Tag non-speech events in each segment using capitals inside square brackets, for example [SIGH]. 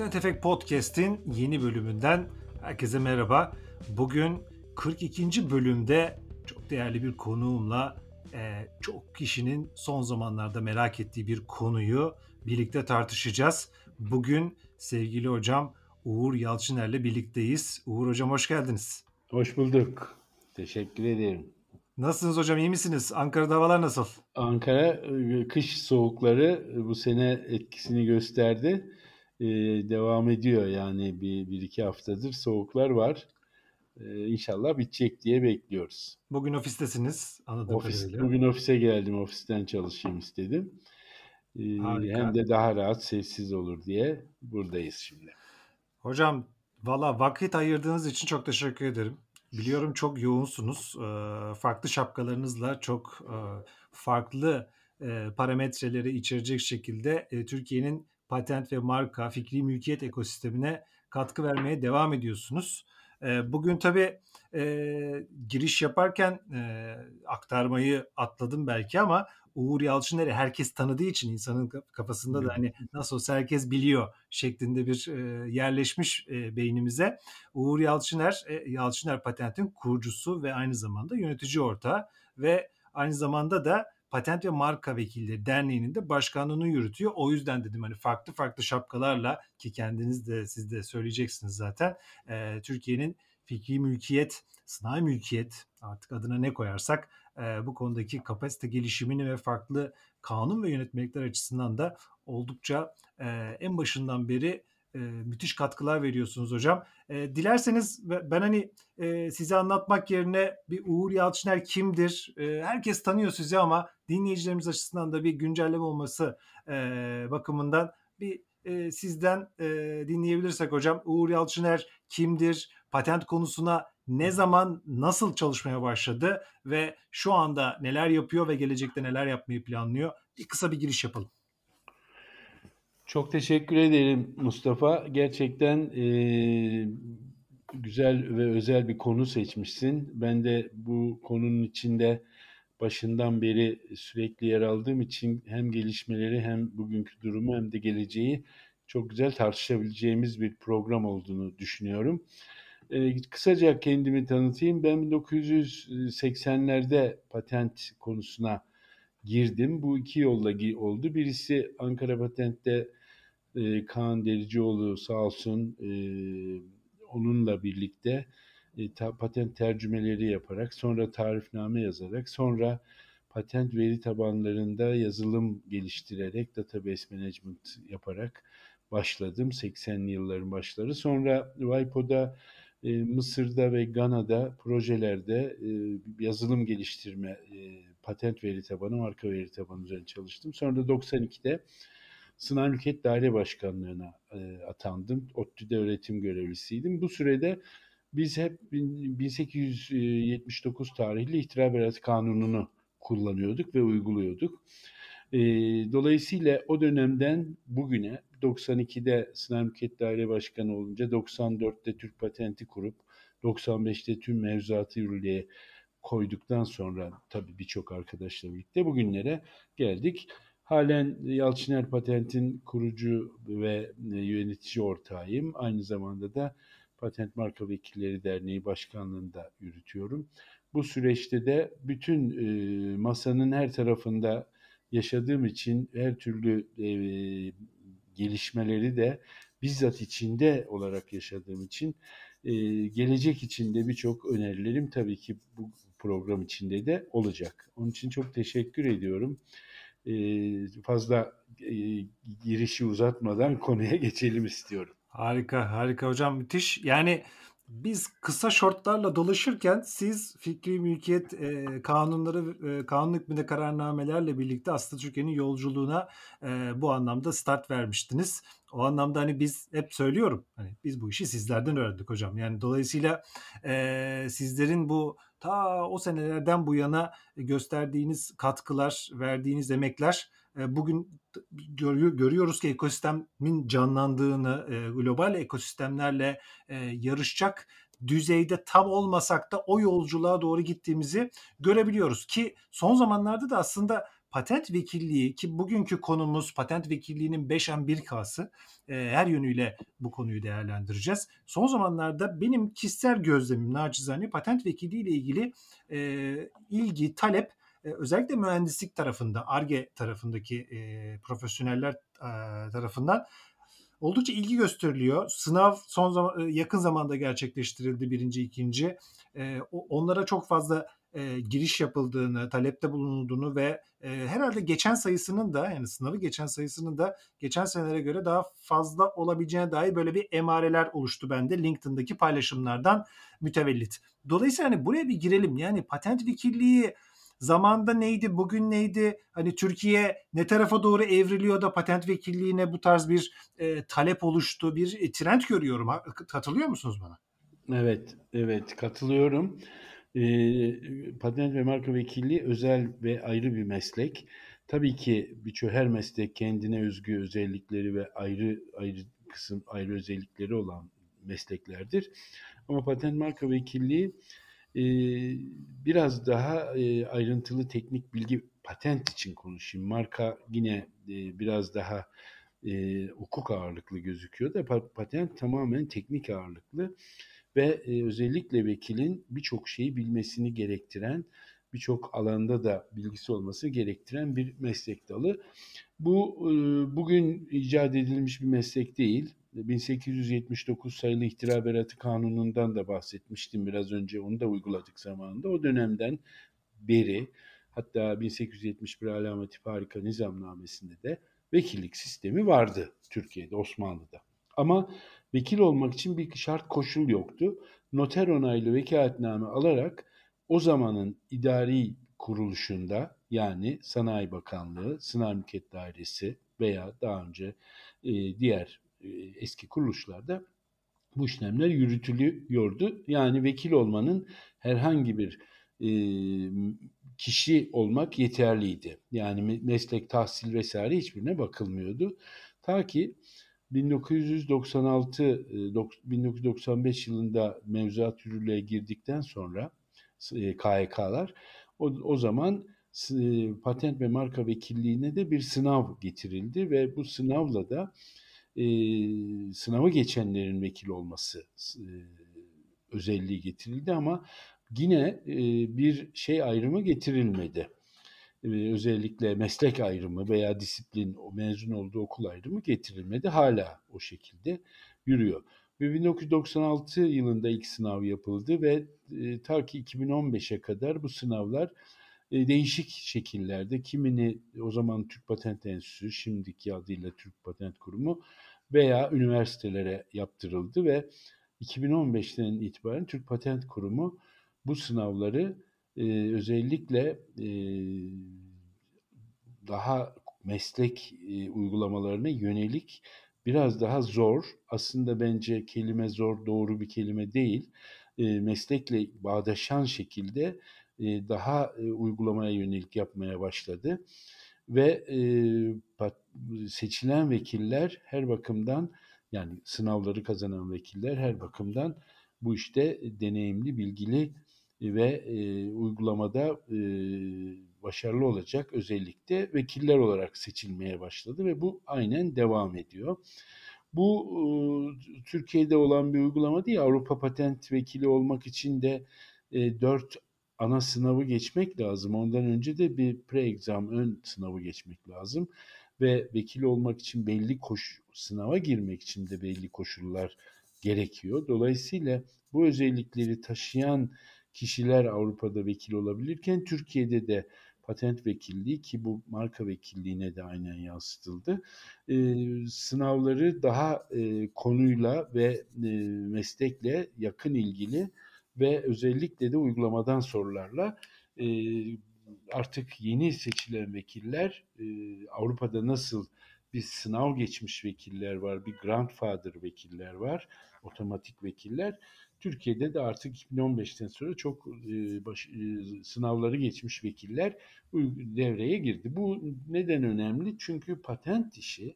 Patent Efekt Podcast'in yeni bölümünden herkese merhaba. Bugün 42. bölümde çok değerli bir konuğumla e, çok kişinin son zamanlarda merak ettiği bir konuyu birlikte tartışacağız. Bugün sevgili hocam Uğur Yalçıner'le birlikteyiz. Uğur hocam hoş geldiniz. Hoş bulduk. Teşekkür ederim. Nasılsınız hocam iyi misiniz? Ankara'da havalar nasıl? Ankara e, kış soğukları bu sene etkisini gösterdi. Ee, devam ediyor yani bir, bir iki haftadır soğuklar var. Ee, inşallah bitecek diye bekliyoruz. Bugün ofistesiniz anladığım Ofis, kadarıyla. Bugün ofise geldim ofisten çalışayım istedim. Ee, hem de daha rahat sessiz olur diye buradayız şimdi. Hocam valla vakit ayırdığınız için çok teşekkür ederim. Biliyorum çok yoğunsunuz. Farklı şapkalarınızla çok farklı parametreleri içerecek şekilde Türkiye'nin patent ve marka, fikri mülkiyet ekosistemine katkı vermeye devam ediyorsunuz. Bugün tabii giriş yaparken aktarmayı atladım belki ama Uğur Yalçıner'i herkes tanıdığı için insanın kafasında da hani nasıl olsa herkes biliyor şeklinde bir e, yerleşmiş e, beynimize. Uğur Yalçıner, e, Yalçıner Patent'in kurucusu ve aynı zamanda yönetici ortağı ve aynı zamanda da Patent ve Marka Vekilleri Derneği'nin de başkanlığını yürütüyor. O yüzden dedim hani farklı farklı şapkalarla ki kendiniz de siz de söyleyeceksiniz zaten e, Türkiye'nin fikri mülkiyet, sanayi mülkiyet artık adına ne koyarsak e, bu konudaki kapasite gelişimini ve farklı kanun ve yönetmelikler açısından da oldukça e, en başından beri e, müthiş katkılar veriyorsunuz hocam. E, dilerseniz ben hani e, size anlatmak yerine bir Uğur Yalçıner kimdir? E, herkes tanıyor sizi ama dinleyicilerimiz açısından da bir güncelleme olması e, bakımından bir e, sizden e, dinleyebilirsek hocam. Uğur Yalçıner kimdir? Patent konusuna ne zaman nasıl çalışmaya başladı ve şu anda neler yapıyor ve gelecekte neler yapmayı planlıyor? Bir kısa bir giriş yapalım. Çok teşekkür ederim Mustafa. Gerçekten e, güzel ve özel bir konu seçmişsin. Ben de bu konunun içinde başından beri sürekli yer aldığım için hem gelişmeleri hem bugünkü durumu hem de geleceği çok güzel tartışabileceğimiz bir program olduğunu düşünüyorum. E, kısaca kendimi tanıtayım. Ben 1980'lerde patent konusuna girdim. Bu iki yolla oldu. Birisi Ankara Patent'te e, Kaan Dericioğlu sağ olsun e, onunla birlikte e, ta, patent tercümeleri yaparak, sonra tarifname yazarak, sonra patent veri tabanlarında yazılım geliştirerek, database management yaparak başladım 80'li yılların başları. Sonra WIPO'da e, Mısır'da ve Gana'da projelerde e, yazılım geliştirme, e, patent veri tabanı, marka veri tabanı üzerine çalıştım. Sonra da 92'de Sınav Mülkiyet Daire Başkanlığı'na e, atandım. ODTÜ'de öğretim görevlisiydim. Bu sürede biz hep 1879 tarihli İhtira Berat Kanunu'nu kullanıyorduk ve uyguluyorduk. E, dolayısıyla o dönemden bugüne 92'de Sınav Mülkiyet Daire Başkanı olunca 94'te Türk Patenti kurup 95'te tüm mevzuatı yürürlüğe koyduktan sonra tabii birçok arkadaşla birlikte bugünlere geldik. Halen Yalçıner Patent'in kurucu ve yönetici ortağıyım. Aynı zamanda da Patent Marka Vekilleri Derneği Başkanlığı'nda yürütüyorum. Bu süreçte de bütün e, masanın her tarafında yaşadığım için her türlü e, gelişmeleri de bizzat içinde olarak yaşadığım için e, gelecek içinde birçok önerilerim tabii ki bu program içinde de olacak. Onun için çok teşekkür ediyorum. E, fazla e, girişi uzatmadan konuya [LAUGHS] geçelim istiyorum. Harika, harika hocam müthiş. Yani biz kısa şortlarla dolaşırken siz fikri mülkiyet e, kanunları, e, kanun hükmünde kararnamelerle birlikte aslında Türkiye'nin yolculuğuna e, bu anlamda start vermiştiniz. O anlamda hani biz hep söylüyorum hani biz bu işi sizlerden öğrendik hocam. Yani dolayısıyla e, sizlerin bu ta o senelerden bu yana gösterdiğiniz katkılar, verdiğiniz emekler e, bugün görüyoruz ki ekosistemin canlandığını, e, global ekosistemlerle e, yarışacak düzeyde tam olmasak da o yolculuğa doğru gittiğimizi görebiliyoruz ki son zamanlarda da aslında patent vekilliği ki bugünkü konumuz patent vekilliğinin 5'en 1K'sı e, her yönüyle bu konuyu değerlendireceğiz. Son zamanlarda benim kişisel gözlemim naçizane patent vekilliği ile ilgili ilgi, talep özellikle mühendislik tarafında, ARGE tarafındaki e, profesyoneller e, tarafından oldukça ilgi gösteriliyor. Sınav son zaman, yakın zamanda gerçekleştirildi birinci, ikinci. E, onlara çok fazla e, giriş yapıldığını, talepte bulunduğunu ve e, herhalde geçen sayısının da yani sınavı geçen sayısının da geçen senelere göre daha fazla olabileceğine dair böyle bir emareler oluştu bende LinkedIn'daki paylaşımlardan mütevellit. Dolayısıyla hani buraya bir girelim. Yani patent vekilliği zamanda neydi, bugün neydi? Hani Türkiye ne tarafa doğru evriliyor da patent vekilliğine bu tarz bir e, talep oluştu, bir e, trend görüyorum. Katılıyor musunuz bana? Evet, evet katılıyorum. E, patent ve marka vekilliği özel ve ayrı bir meslek. Tabii ki birçok her meslek kendine özgü özellikleri ve ayrı ayrı kısım ayrı özellikleri olan mesleklerdir. Ama patent marka vekilliği e, biraz daha e, ayrıntılı teknik bilgi patent için konuşayım. Marka yine e, biraz daha e, hukuk ağırlıklı gözüküyor da patent tamamen teknik ağırlıklı ve e, özellikle vekilin birçok şeyi bilmesini gerektiren, birçok alanda da bilgisi olması gerektiren bir meslek dalı. Bu e, bugün icat edilmiş bir meslek değil. 1879 sayılı ihtira beratı kanunundan da bahsetmiştim biraz önce. Onu da uyguladık zamanında. O dönemden beri hatta 1871 alameti farika nizamnamesinde de vekillik sistemi vardı Türkiye'de, Osmanlı'da. Ama vekil olmak için bir şart koşul yoktu. Noter onaylı vekaletname alarak o zamanın idari kuruluşunda yani Sanayi Bakanlığı, Sınav Mülkiyet Dairesi veya daha önce e, diğer eski kuruluşlarda bu işlemler yürütülüyordu. Yani vekil olmanın herhangi bir e, kişi olmak yeterliydi. Yani meslek, tahsil vesaire hiçbirine bakılmıyordu. Ta ki 1996 1995 e, yılında mevzuat yürürlüğe girdikten sonra KHK'lar o, o zaman patent ve marka vekilliğine de bir sınav getirildi ve bu sınavla da e, sınavı geçenlerin vekil olması e, özelliği getirildi ama yine e, bir şey ayrımı getirilmedi. E, özellikle meslek ayrımı veya disiplin, o mezun olduğu okul ayrımı getirilmedi. Hala o şekilde yürüyor. Ve 1996 yılında ilk sınav yapıldı ve e, ta ki 2015'e kadar bu sınavlar değişik şekillerde. Kimini o zaman Türk Patent Enstitüsü, şimdiki adıyla Türk Patent Kurumu veya üniversitelere yaptırıldı ve 2015'ten itibaren Türk Patent Kurumu bu sınavları e, özellikle e, daha meslek e, uygulamalarına yönelik biraz daha zor, aslında bence kelime zor doğru bir kelime değil, e, meslekle bağdaşan şekilde e, daha e, uygulamaya yönelik yapmaya başladı. Ve e, seçilen vekiller her bakımdan yani sınavları kazanan vekiller her bakımdan bu işte deneyimli, bilgili ve e, uygulamada e, başarılı olacak özellikle vekiller olarak seçilmeye başladı ve bu aynen devam ediyor. Bu e, Türkiye'de olan bir uygulama değil. Avrupa Patent Vekili olmak için de e, 4 ana sınavı geçmek lazım. Ondan önce de bir pre-exam ön sınavı geçmek lazım. Ve vekil olmak için belli koş sınava girmek için de belli koşullar gerekiyor. Dolayısıyla bu özellikleri taşıyan kişiler Avrupa'da vekil olabilirken Türkiye'de de patent vekilliği ki bu marka vekilliğine de aynen yansıtıldı. E, sınavları daha e, konuyla ve e, meslekle yakın ilgili ve özellikle de uygulamadan sorularla e, artık yeni seçilen vekiller e, Avrupa'da nasıl bir sınav geçmiş vekiller var, bir grandfather vekiller var, otomatik vekiller. Türkiye'de de artık 2015'ten sonra çok e, baş, e, sınavları geçmiş vekiller devreye girdi. Bu neden önemli? Çünkü patent işi,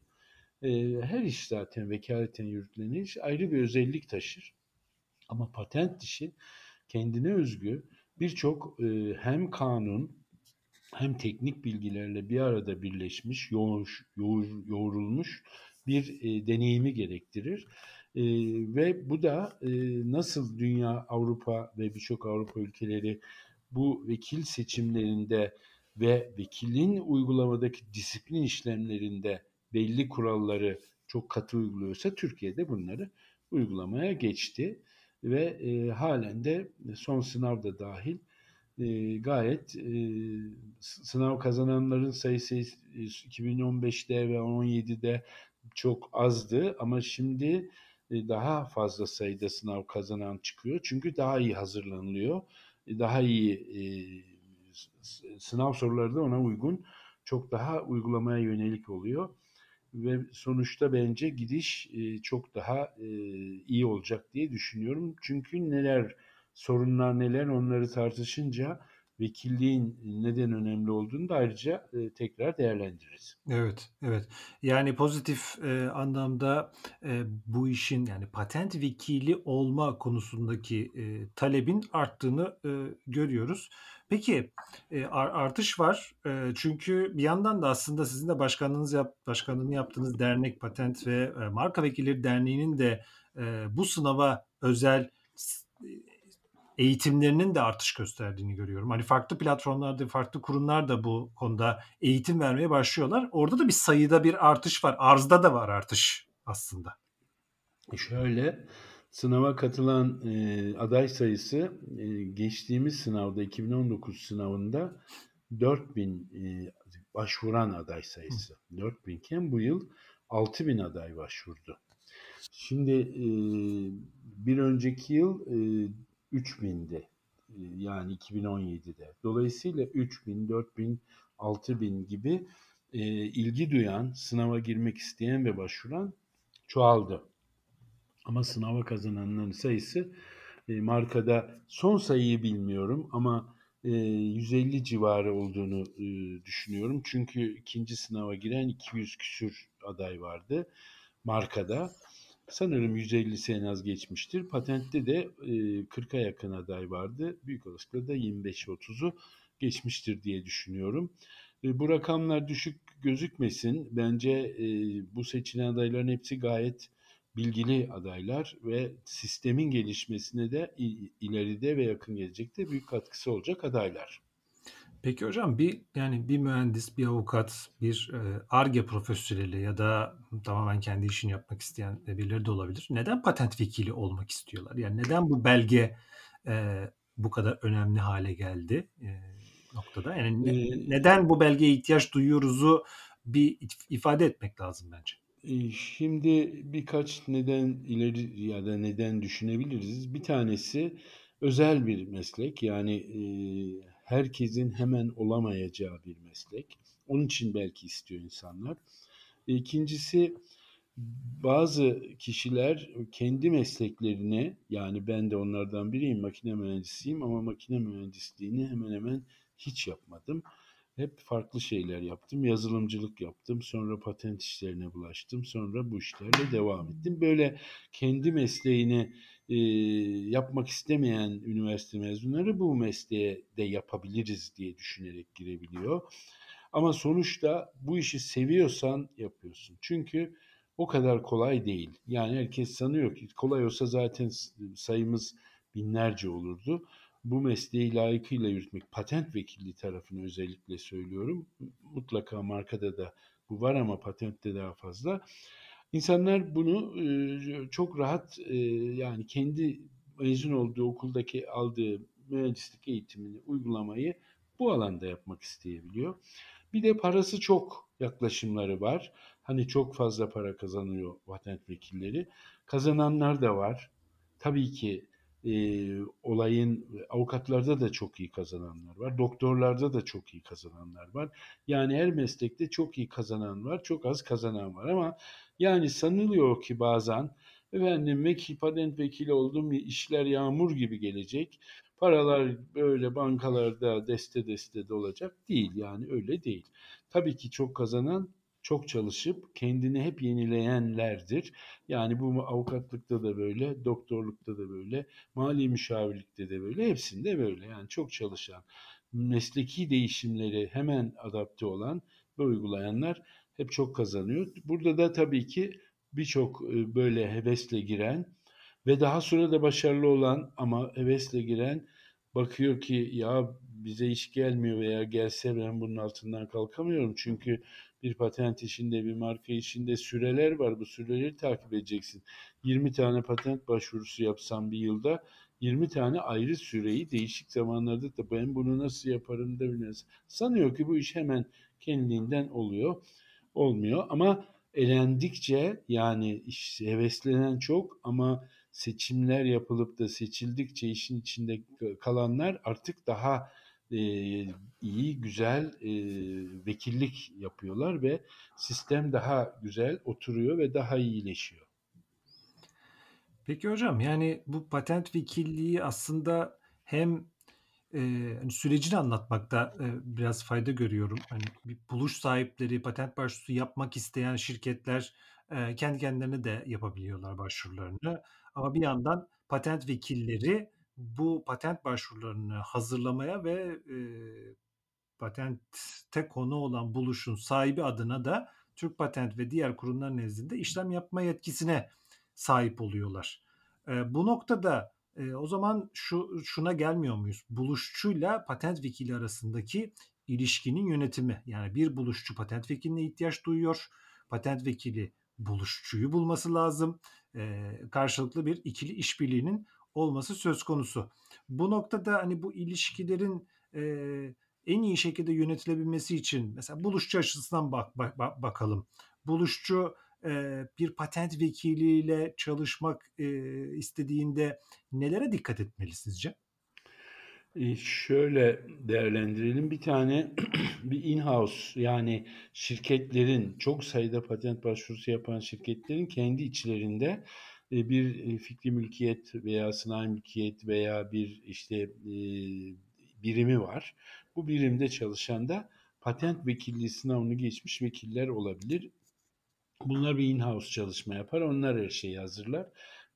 e, her iş zaten vekaleten yürütülen iş ayrı bir özellik taşır. Ama patent işi kendine özgü birçok e, hem kanun hem teknik bilgilerle bir arada birleşmiş, yoğur, yoğur, yoğrulmuş bir e, deneyimi gerektirir. E, ve bu da e, nasıl dünya, Avrupa ve birçok Avrupa ülkeleri bu vekil seçimlerinde ve vekilin uygulamadaki disiplin işlemlerinde belli kuralları çok katı uyguluyorsa Türkiye'de bunları uygulamaya geçti ve e, halen de son sınavda dahil e, gayet e, sınav kazananların sayısı 2015'te ve 17'de çok azdı ama şimdi e, daha fazla sayıda sınav kazanan çıkıyor. Çünkü daha iyi hazırlanılıyor. E, daha iyi e, sınav soruları da ona uygun. Çok daha uygulamaya yönelik oluyor. Ve sonuçta bence gidiş e, çok daha e, iyi olacak diye düşünüyorum. Çünkü neler sorunlar neler onları tartışınca vekilliğin neden önemli olduğunu da ayrıca e, tekrar değerlendiririz. Evet, evet. Yani pozitif anlamda bu işin yani patent vekili olma konusundaki talebin arttığını görüyoruz. Peki e, artış var e, çünkü bir yandan da aslında sizin de başkanlığınız yap, başkanlığını yaptığınız dernek Patent ve e, Marka Vekilleri Derneği'nin de bu sınava özel eğitimlerinin de artış gösterdiğini görüyorum. Hani farklı platformlarda, farklı kurumlar da bu konuda eğitim vermeye başlıyorlar. Orada da bir sayıda bir artış var. Arzda da var artış aslında. Şöyle, sınava katılan e, aday sayısı e, geçtiğimiz sınavda 2019 sınavında 4000 e, başvuran aday sayısı. Hı. 4000 iken bu yıl 6000 aday başvurdu. Şimdi e, bir önceki yıl e, 3000'di. Ee, yani 2017'de. Dolayısıyla 3000, 4000, 6000 gibi e, ilgi duyan, sınava girmek isteyen ve başvuran çoğaldı. Ama sınava kazananların sayısı e, markada son sayıyı bilmiyorum ama e, 150 civarı olduğunu e, düşünüyorum. Çünkü ikinci sınava giren 200 küsür aday vardı markada. Sanırım 150'si en az geçmiştir. Patentte de e, 40'a yakın aday vardı. Büyük olasılıkla da 25-30'u geçmiştir diye düşünüyorum. E, bu rakamlar düşük gözükmesin. Bence e, bu seçilen adayların hepsi gayet bilgili adaylar ve sistemin gelişmesine de ileride ve yakın gelecekte büyük katkısı olacak adaylar. Peki hocam bir yani bir mühendis, bir avukat, bir ARGE e, profesyoneli ya da tamamen kendi işini yapmak isteyen birileri de olabilir. Neden patent vekili olmak istiyorlar? Yani neden bu belge e, bu kadar önemli hale geldi e, noktada? Yani ne, neden bu belgeye ihtiyaç duyuyoruzu bir ifade etmek lazım bence. Şimdi birkaç neden ileri ya da neden düşünebiliriz. Bir tanesi özel bir meslek yani e, herkesin hemen olamayacağı bir meslek. Onun için belki istiyor insanlar. İkincisi bazı kişiler kendi mesleklerini yani ben de onlardan biriyim makine mühendisiyim ama makine mühendisliğini hemen hemen hiç yapmadım. Hep farklı şeyler yaptım. Yazılımcılık yaptım. Sonra patent işlerine bulaştım. Sonra bu işlerle devam ettim. Böyle kendi mesleğini e, yapmak istemeyen üniversite mezunları bu mesleğe de yapabiliriz diye düşünerek girebiliyor. Ama sonuçta bu işi seviyorsan yapıyorsun. Çünkü o kadar kolay değil. Yani herkes sanıyor ki kolay olsa zaten sayımız binlerce olurdu. Bu mesleği layıkıyla yürütmek, patent vekilliği tarafını özellikle söylüyorum. Mutlaka markada da bu var ama patentte daha fazla. İnsanlar bunu e, çok rahat e, yani kendi mezun olduğu okuldaki aldığı mühendislik eğitimini uygulamayı bu alanda yapmak isteyebiliyor. Bir de parası çok yaklaşımları var. Hani çok fazla para kazanıyor patent vekilleri. Kazananlar da var. Tabii ki e, olayın avukatlarda da çok iyi kazananlar var. Doktorlarda da çok iyi kazananlar var. Yani her meslekte çok iyi kazanan var, çok az kazanan var ama yani sanılıyor ki bazen efendim vekil, patent vekili oldum işler yağmur gibi gelecek. Paralar böyle bankalarda deste deste dolacak değil yani öyle değil. Tabii ki çok kazanan çok çalışıp kendini hep yenileyenlerdir. Yani bu avukatlıkta da böyle, doktorlukta da böyle, mali müşavirlikte de böyle, hepsinde böyle. Yani çok çalışan, mesleki değişimleri hemen adapte olan ve uygulayanlar hep çok kazanıyor. Burada da tabii ki birçok e, böyle hevesle giren ve daha sonra da başarılı olan ama hevesle giren bakıyor ki ya bize iş gelmiyor veya gelse ben bunun altından kalkamıyorum. Çünkü bir patent işinde, bir marka işinde süreler var. Bu süreleri takip edeceksin. 20 tane patent başvurusu yapsam bir yılda 20 tane ayrı süreyi değişik zamanlarda da ben bunu nasıl yaparım da bilmez. Sanıyor ki bu iş hemen kendiliğinden oluyor. Olmuyor ama elendikçe yani iş heveslenen çok ama seçimler yapılıp da seçildikçe işin içinde kalanlar artık daha e, iyi, güzel e, vekillik yapıyorlar ve sistem daha güzel oturuyor ve daha iyileşiyor. Peki hocam yani bu patent vekilliği aslında hem e, sürecini anlatmakta e, biraz fayda görüyorum. Hani bir buluş sahipleri, patent başvurusu yapmak isteyen şirketler e, kendi kendilerine de yapabiliyorlar başvurularını. Ama bir yandan patent vekilleri bu patent başvurularını hazırlamaya ve e, patente konu olan buluşun sahibi adına da Türk Patent ve diğer kurumlar nezdinde işlem yapma yetkisine sahip oluyorlar. E, bu noktada e, o zaman şu şuna gelmiyor muyuz? Buluşçuyla patent vekili arasındaki ilişkinin yönetimi. Yani bir buluşçu patent vekiline ihtiyaç duyuyor. Patent vekili buluşçuyu bulması lazım. E, karşılıklı bir ikili işbirliğinin olması söz konusu. Bu noktada hani bu ilişkilerin e, en iyi şekilde yönetilebilmesi için mesela buluşçu açısından bak, bak bakalım. Buluşçu e, bir patent vekiliyle çalışmak e, istediğinde nelere dikkat etmeli sizce? E şöyle değerlendirelim. Bir tane [CLEARS THROAT] bir in-house yani şirketlerin çok sayıda patent başvurusu yapan şirketlerin kendi içlerinde bir e, fikri mülkiyet veya sanayi mülkiyet veya bir işte e, birimi var. Bu birimde çalışan da patent vekilliği sınavını geçmiş vekiller olabilir. Bunlar bir in-house çalışma yapar. Onlar her şeyi hazırlar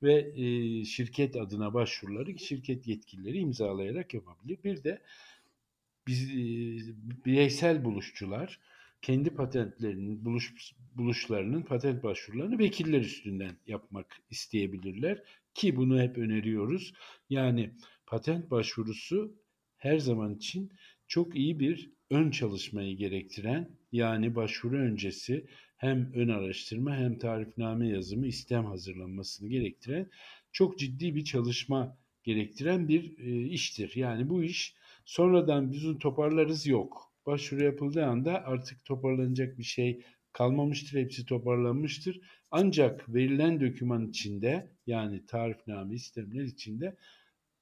ve e, şirket adına başvuruları şirket yetkilileri imzalayarak yapabilir. Bir de biz e, bireysel buluşçular kendi patentlerinin buluş buluşlarının patent başvurularını vekiller üstünden yapmak isteyebilirler ki bunu hep öneriyoruz. Yani patent başvurusu her zaman için çok iyi bir ön çalışmayı gerektiren yani başvuru öncesi hem ön araştırma hem tarifname yazımı istem hazırlanmasını gerektiren çok ciddi bir çalışma gerektiren bir e, iştir. Yani bu iş sonradan biz onu toparlarız yok. Başvuru yapıldığı anda artık toparlanacak bir şey kalmamıştır. Hepsi toparlanmıştır. Ancak verilen doküman içinde yani tarifname istemler içinde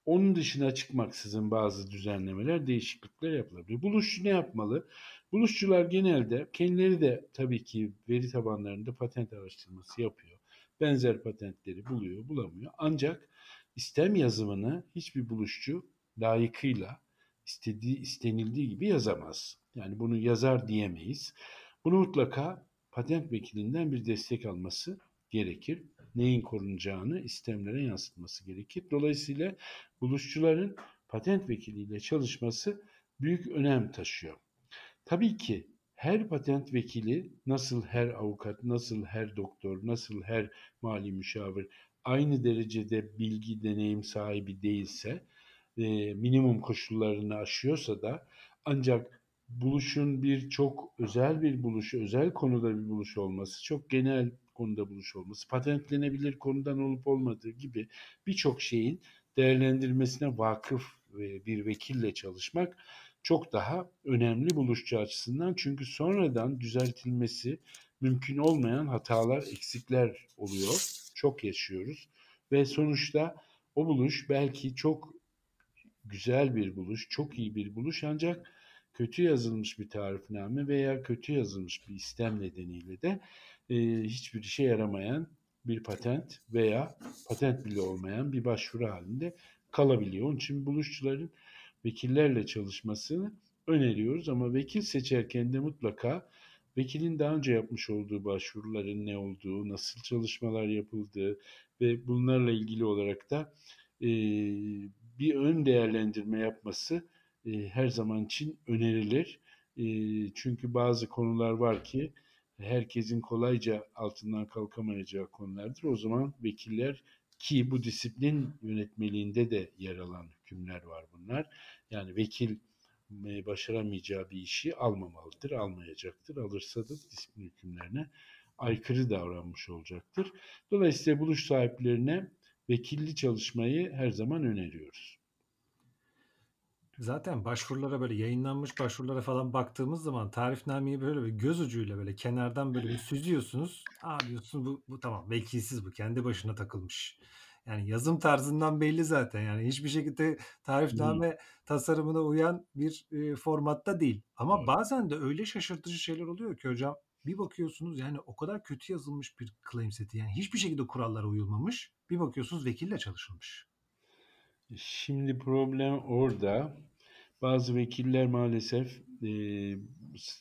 onun dışına çıkmaksızın bazı düzenlemeler, değişiklikler yapılabilir. Buluşçu ne yapmalı? Buluşçular genelde kendileri de tabii ki veri tabanlarında patent araştırması yapıyor. Benzer patentleri buluyor, bulamıyor. Ancak istem yazımını hiçbir buluşçu layıkıyla istediği, istenildiği gibi yazamaz. Yani bunu yazar diyemeyiz. Bunu mutlaka patent vekilinden bir destek alması gerekir. Neyin korunacağını istemlere yansıtması gerekir. Dolayısıyla buluşçuların patent vekiliyle çalışması büyük önem taşıyor. Tabii ki her patent vekili nasıl her avukat, nasıl her doktor, nasıl her mali müşavir aynı derecede bilgi, deneyim sahibi değilse, e, minimum koşullarını aşıyorsa da ancak buluşun bir çok özel bir buluş, özel konuda bir buluş olması, çok genel konuda buluş olması, patentlenebilir konudan olup olmadığı gibi birçok şeyin değerlendirmesine vakıf bir vekille çalışmak çok daha önemli buluşçu açısından. Çünkü sonradan düzeltilmesi mümkün olmayan hatalar, eksikler oluyor. Çok yaşıyoruz. Ve sonuçta o buluş belki çok güzel bir buluş, çok iyi bir buluş ancak kötü yazılmış bir tarifname veya kötü yazılmış bir istem nedeniyle de e, hiçbir işe yaramayan bir patent veya patent bile olmayan bir başvuru halinde kalabiliyor. Onun için buluşçuların vekillerle çalışmasını öneriyoruz ama vekil seçerken de mutlaka vekilin daha önce yapmış olduğu başvuruların ne olduğu, nasıl çalışmalar yapıldığı ve bunlarla ilgili olarak da e, bir ön değerlendirme yapması e, her zaman için önerilir. E, çünkü bazı konular var ki herkesin kolayca altından kalkamayacağı konulardır. O zaman vekiller ki bu disiplin yönetmeliğinde de yer alan hükümler var bunlar. Yani vekil e, başaramayacağı bir işi almamalıdır, almayacaktır. Alırsa da disiplin hükümlerine aykırı davranmış olacaktır. Dolayısıyla buluş sahiplerine vekilli çalışmayı her zaman öneriyoruz. Zaten başvurulara böyle yayınlanmış başvurulara falan baktığımız zaman tarifnameyi böyle bir göz ucuyla böyle kenardan böyle bir süzüyorsunuz. Aa diyorsun bu, bu tamam vekilsiz bu kendi başına takılmış. Yani yazım tarzından belli zaten. Yani hiçbir şekilde tarifname hmm. tasarımına uyan bir e, formatta değil. Ama evet. bazen de öyle şaşırtıcı şeyler oluyor ki hocam bir bakıyorsunuz yani o kadar kötü yazılmış bir claim seti yani hiçbir şekilde kurallara uyulmamış. Bir bakıyorsunuz vekille çalışılmış. Şimdi problem orada. Bazı vekiller maalesef e,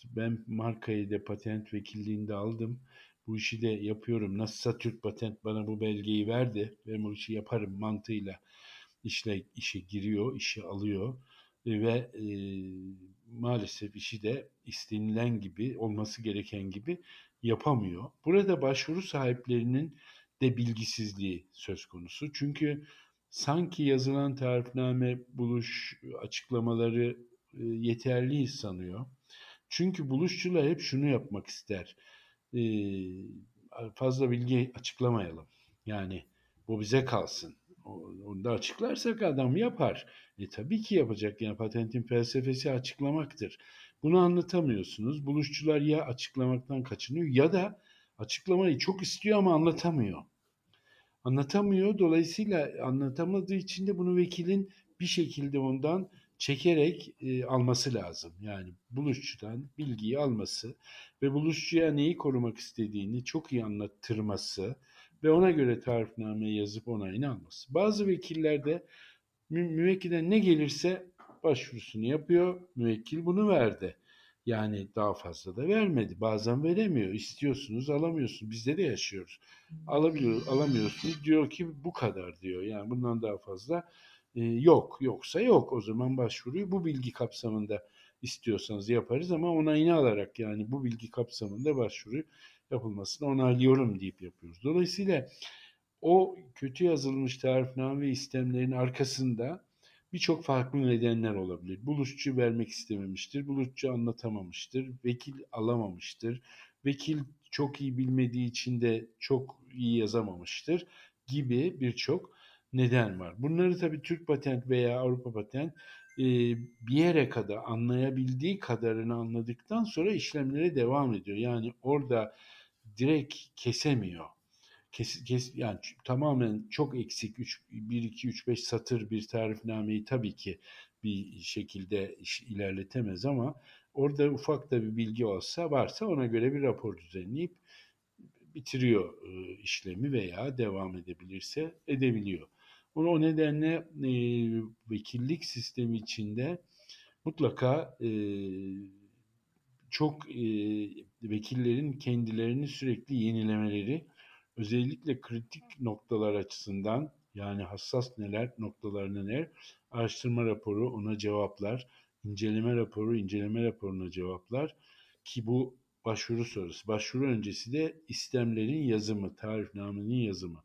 ben markayı da patent vekilliğinde aldım. Bu işi de yapıyorum. Nasılsa Türk Patent bana bu belgeyi verdi. Ben bu işi yaparım mantığıyla işle işe giriyor, işi alıyor ve e, maalesef işi de istenilen gibi, olması gereken gibi yapamıyor. Burada başvuru sahiplerinin de bilgisizliği söz konusu. Çünkü sanki yazılan tarifname buluş açıklamaları e, yeterli sanıyor. Çünkü buluşçular hep şunu yapmak ister. E, fazla bilgi açıklamayalım. Yani bu bize kalsın. Onu da açıklarsak adam yapar. E tabii ki yapacak. Yani patentin felsefesi açıklamaktır. Bunu anlatamıyorsunuz. Buluşçular ya açıklamaktan kaçınıyor ya da açıklamayı çok istiyor ama anlatamıyor. Anlatamıyor. Dolayısıyla anlatamadığı için de bunu vekilin bir şekilde ondan çekerek e, alması lazım. Yani buluşçudan bilgiyi alması ve buluşçuya neyi korumak istediğini çok iyi anlattırması ve ona göre tarifname yazıp onayını alması. Bazı vekillerde mü müvekkilden ne gelirse başvurusunu yapıyor. Müvekkil bunu verdi. Yani daha fazla da vermedi. Bazen veremiyor. İstiyorsunuz, alamıyorsunuz. Bizde de yaşıyoruz. Alabiliyor, alamıyorsunuz. Diyor ki bu kadar diyor. Yani bundan daha fazla e, yok. Yoksa yok. O zaman başvuruyu bu bilgi kapsamında istiyorsanız yaparız ama onayını alarak yani bu bilgi kapsamında başvuru yapılmasını onaylıyorum deyip yapıyoruz. Dolayısıyla o kötü yazılmış tarifname istemlerin arkasında birçok farklı nedenler olabilir. Buluşçu vermek istememiştir, buluşçu anlatamamıştır, vekil alamamıştır, vekil çok iyi bilmediği için de çok iyi yazamamıştır gibi birçok neden var. Bunları tabii Türk patent veya Avrupa patent bir yere kadar anlayabildiği kadarını anladıktan sonra işlemlere devam ediyor. Yani orada direkt kesemiyor. Kes, kes, yani tamamen çok eksik 3, 1, 2, 3, 5 satır bir tarifnameyi tabii ki bir şekilde iş, ilerletemez ama orada ufak da bir bilgi olsa varsa ona göre bir rapor düzenleyip bitiriyor işlemi veya devam edebilirse edebiliyor. O nedenle e, vekillik sistemi içinde mutlaka e, çok e, vekillerin kendilerini sürekli yenilemeleri özellikle kritik noktalar açısından yani hassas neler noktalarına neler araştırma raporu ona cevaplar inceleme raporu inceleme raporuna cevaplar ki bu başvuru sorusu. Başvuru öncesi de istemlerin yazımı, tarifnamenin yazımı.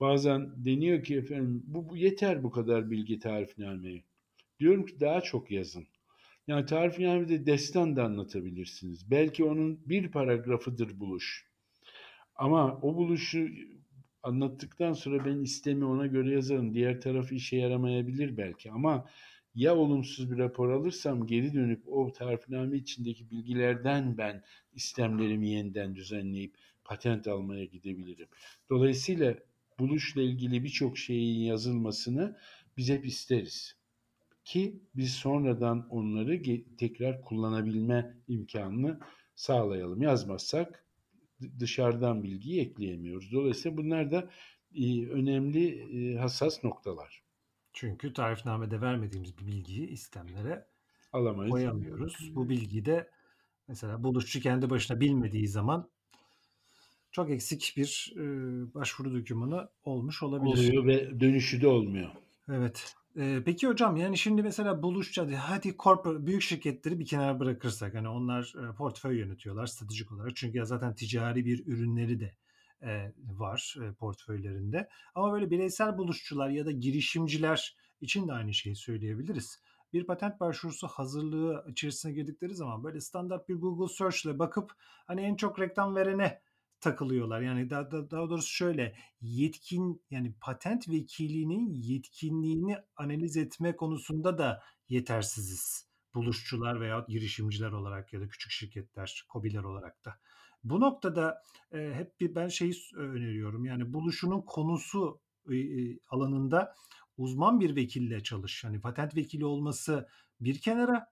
Bazen deniyor ki efendim bu, bu yeter bu kadar bilgi tarifnameye. Diyorum ki daha çok yazın. Yani tarifnamede destan da anlatabilirsiniz. Belki onun bir paragrafıdır buluş. Ama o buluşu anlattıktan sonra ben istemi ona göre yazarım. Diğer tarafı işe yaramayabilir belki ama ya olumsuz bir rapor alırsam geri dönüp o tarifname içindeki bilgilerden ben istemlerimi yeniden düzenleyip patent almaya gidebilirim. Dolayısıyla buluşla ilgili birçok şeyin yazılmasını biz hep isteriz. Ki biz sonradan onları tekrar kullanabilme imkanını sağlayalım. Yazmazsak dışarıdan bilgiyi ekleyemiyoruz. Dolayısıyla bunlar da e, önemli e, hassas noktalar. Çünkü tarifnamede vermediğimiz bir bilgiyi istemlere Alamayız. koyamıyoruz. Bu bilgiyi de mesela buluşçu kendi başına bilmediği zaman çok eksik bir e, başvuru dokümanı olmuş olabilir. Oluyor ve dönüşü de olmuyor. Evet. Eee, peki hocam, yani, şimdi mesela buluşacağız, hadi corporate büyük şirketleri bir kenara bırakırsak, hani, onlar, eee, portföy yönetiyorlar stratejik olarak. Çünkü ya zaten ticari bir ürünleri de, eee, var, eee, portföylerinde. Ama böyle bireysel buluşçular ya da girişimciler için de aynı şeyi söyleyebiliriz. Bir patent başvurusu hazırlığı içerisine girdikleri zaman böyle standart bir Google search ile bakıp, hani, en çok reklam verene takılıyorlar. Yani daha, daha, doğrusu şöyle yetkin yani patent vekilinin yetkinliğini analiz etme konusunda da yetersiziz. Buluşçular veya girişimciler olarak ya da küçük şirketler, kobiler olarak da. Bu noktada e, hep bir ben şeyi öneriyorum. Yani buluşunun konusu e, alanında uzman bir vekille çalış. Yani patent vekili olması bir kenara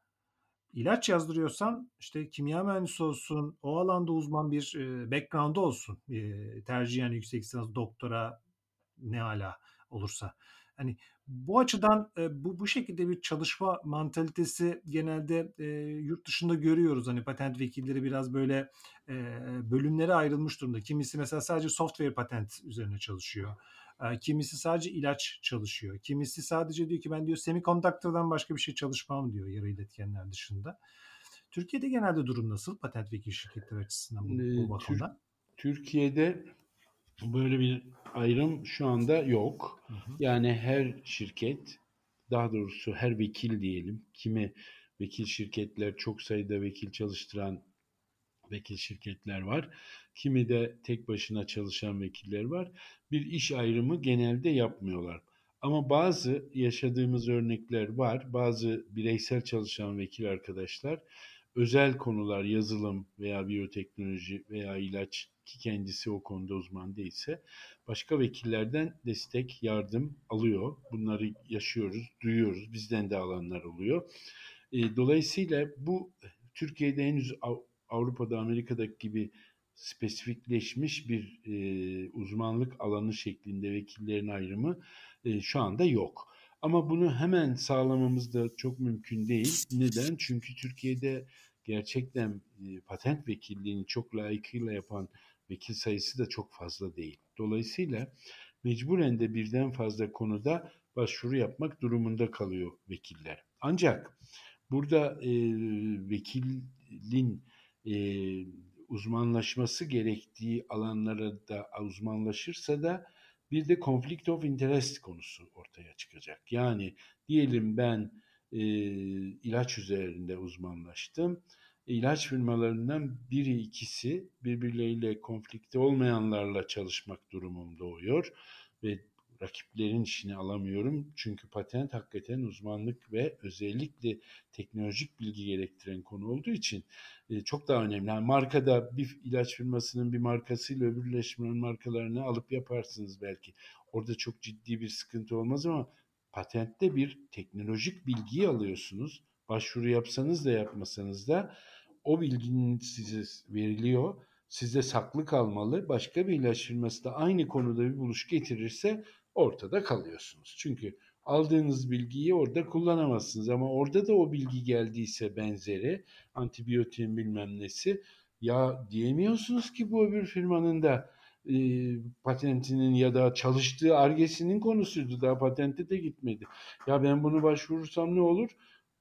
ilaç yazdırıyorsan işte kimya mühendisi olsun, o alanda uzman bir e, background'u olsun. E, tercihen yüksek lisans, doktora ne ala olursa. Hani bu açıdan e, bu bu şekilde bir çalışma mantalitesi genelde e, yurt dışında görüyoruz. Hani patent vekilleri biraz böyle e, bölümlere ayrılmış durumda. Kimisi mesela sadece software patent üzerine çalışıyor. Kimisi sadece ilaç çalışıyor. Kimisi sadece diyor ki ben diyor semiconductor'dan başka bir şey çalışmam diyor yarı iletkenler dışında. Türkiye'de genelde durum nasıl patent vekil şirketleri açısından bu, bu bakımdan? Türkiye'de böyle bir ayrım şu anda yok. Hı hı. Yani her şirket, daha doğrusu her vekil diyelim, kimi vekil şirketler çok sayıda vekil çalıştıran vekil şirketler var. Kimi de tek başına çalışan vekiller var. Bir iş ayrımı genelde yapmıyorlar. Ama bazı yaşadığımız örnekler var. Bazı bireysel çalışan vekil arkadaşlar özel konular, yazılım veya biyoteknoloji veya ilaç ki kendisi o konuda uzman değilse başka vekillerden destek, yardım alıyor. Bunları yaşıyoruz, duyuyoruz. Bizden de alanlar oluyor. Dolayısıyla bu Türkiye'de henüz Avrupa'da, Amerika'daki gibi spesifikleşmiş bir e, uzmanlık alanı şeklinde vekillerin ayrımı e, şu anda yok. Ama bunu hemen sağlamamız da çok mümkün değil. Neden? Çünkü Türkiye'de gerçekten e, patent vekilliğini çok layıkıyla yapan vekil sayısı da çok fazla değil. Dolayısıyla mecburen de birden fazla konuda başvuru yapmak durumunda kalıyor vekiller. Ancak burada e, vekilin e, uzmanlaşması gerektiği alanlara da uzmanlaşırsa da bir de conflict of interest konusu ortaya çıkacak. Yani diyelim ben e, ilaç üzerinde uzmanlaştım. İlaç firmalarından biri ikisi birbirleriyle konflikte olmayanlarla çalışmak durumum doğuyor ve rakiplerin işini alamıyorum. Çünkü patent hakikaten uzmanlık ve özellikle teknolojik bilgi gerektiren konu olduğu için e, çok daha önemli. Yani markada bir ilaç firmasının bir markasıyla öbürleşmenin markalarını alıp yaparsınız belki. Orada çok ciddi bir sıkıntı olmaz ama patentte bir teknolojik bilgiyi alıyorsunuz. Başvuru yapsanız da yapmasanız da o bilginin size veriliyor. Size saklı kalmalı. Başka bir ilaç firması da aynı konuda bir buluş getirirse ortada kalıyorsunuz. Çünkü aldığınız bilgiyi orada kullanamazsınız ama orada da o bilgi geldiyse benzeri antibiyotiğin bilmem nesi ya diyemiyorsunuz ki bu öbür firmanın da e, patentinin ya da çalıştığı argesinin konusuydu. Daha patente de gitmedi. Ya ben bunu başvurursam ne olur?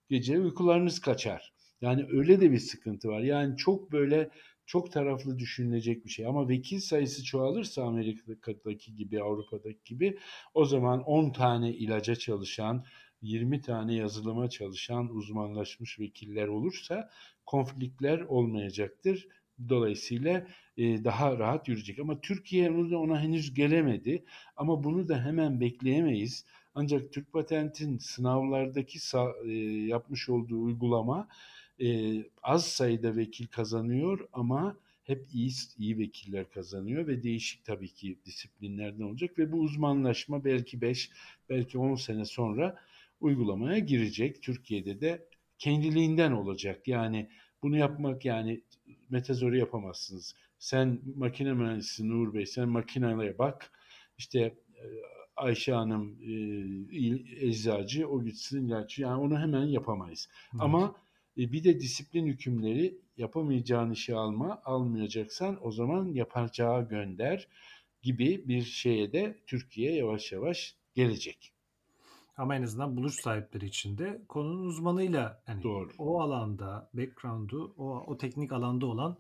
Gece uykularınız kaçar. Yani öyle de bir sıkıntı var. Yani çok böyle çok taraflı düşünülecek bir şey. Ama vekil sayısı çoğalırsa Amerika'daki gibi, Avrupa'daki gibi o zaman 10 tane ilaca çalışan, 20 tane yazılıma çalışan uzmanlaşmış vekiller olursa konflikler olmayacaktır. Dolayısıyla e, daha rahat yürüyecek. Ama Türkiye ona henüz gelemedi. Ama bunu da hemen bekleyemeyiz. Ancak Türk Patent'in sınavlardaki e, yapmış olduğu uygulama e, az sayıda vekil kazanıyor ama hep iyi, iyi vekiller kazanıyor ve değişik tabii ki disiplinlerden olacak ve bu uzmanlaşma belki 5 belki 10 sene sonra uygulamaya girecek. Türkiye'de de kendiliğinden olacak. Yani bunu yapmak yani metazori yapamazsınız. Sen makine mühendisi Nur Bey sen makineye bak. İşte Ayşe Hanım e, eczacı o gitsin ilaççı yani onu hemen yapamayız. Evet. Ama e, bir de disiplin hükümleri yapamayacağın işi alma, almayacaksan o zaman yapacağı gönder gibi bir şeye de Türkiye yavaş yavaş gelecek. Ama en azından buluş sahipleri için de konunun uzmanıyla yani Doğru. o alanda background'u o, o teknik alanda olan